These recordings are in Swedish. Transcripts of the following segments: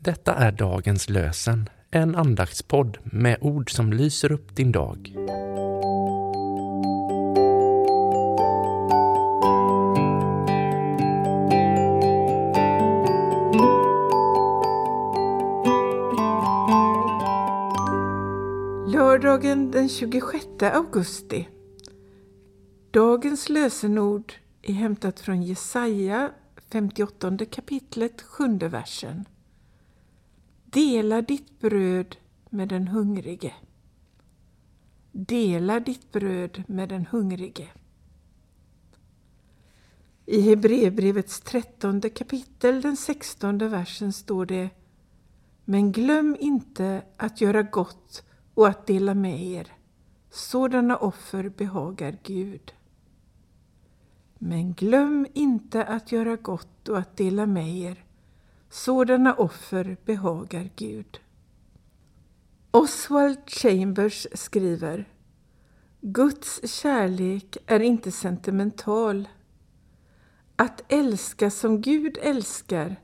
Detta är dagens lösen, en andaktspodd med ord som lyser upp din dag. Lördagen den 26 augusti. Dagens lösenord är hämtat från Jesaja 58 kapitlet, sjunde versen. Dela ditt bröd med den hungrige. Dela ditt bröd med den hungrige. I Hebreerbrevets trettonde kapitel, den sextonde versen står det Men glöm inte att göra gott och att dela med er. Sådana offer behagar Gud. Men glöm inte att göra gott och att dela med er. Sådana offer behagar Gud. Oswald Chambers skriver Guds kärlek är inte sentimental. Att älska som Gud älskar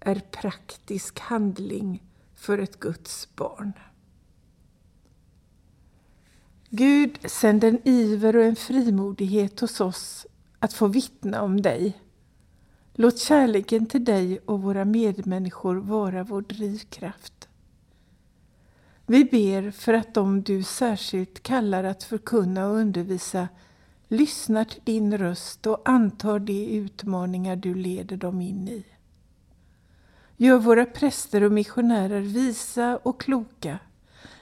är praktisk handling för ett Guds barn. Gud, sänd en iver och en frimodighet hos oss att få vittna om dig. Låt kärleken till dig och våra medmänniskor vara vår drivkraft. Vi ber för att de du särskilt kallar att förkunna och undervisa lyssnar till din röst och antar de utmaningar du leder dem in i. Gör våra präster och missionärer visa och kloka.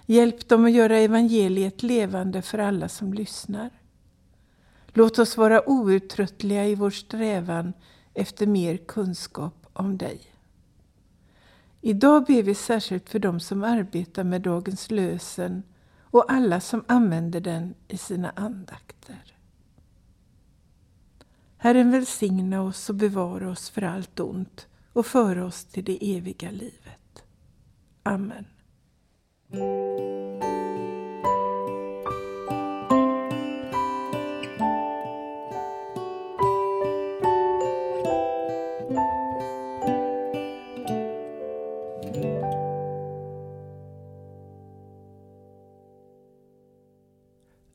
Hjälp dem att göra evangeliet levande för alla som lyssnar. Låt oss vara outtröttliga i vår strävan efter mer kunskap om dig. Idag ber vi särskilt för dem som arbetar med dagens lösen och alla som använder den i sina andakter. Herren välsigna oss och bevara oss för allt ont och föra oss till det eviga livet. Amen.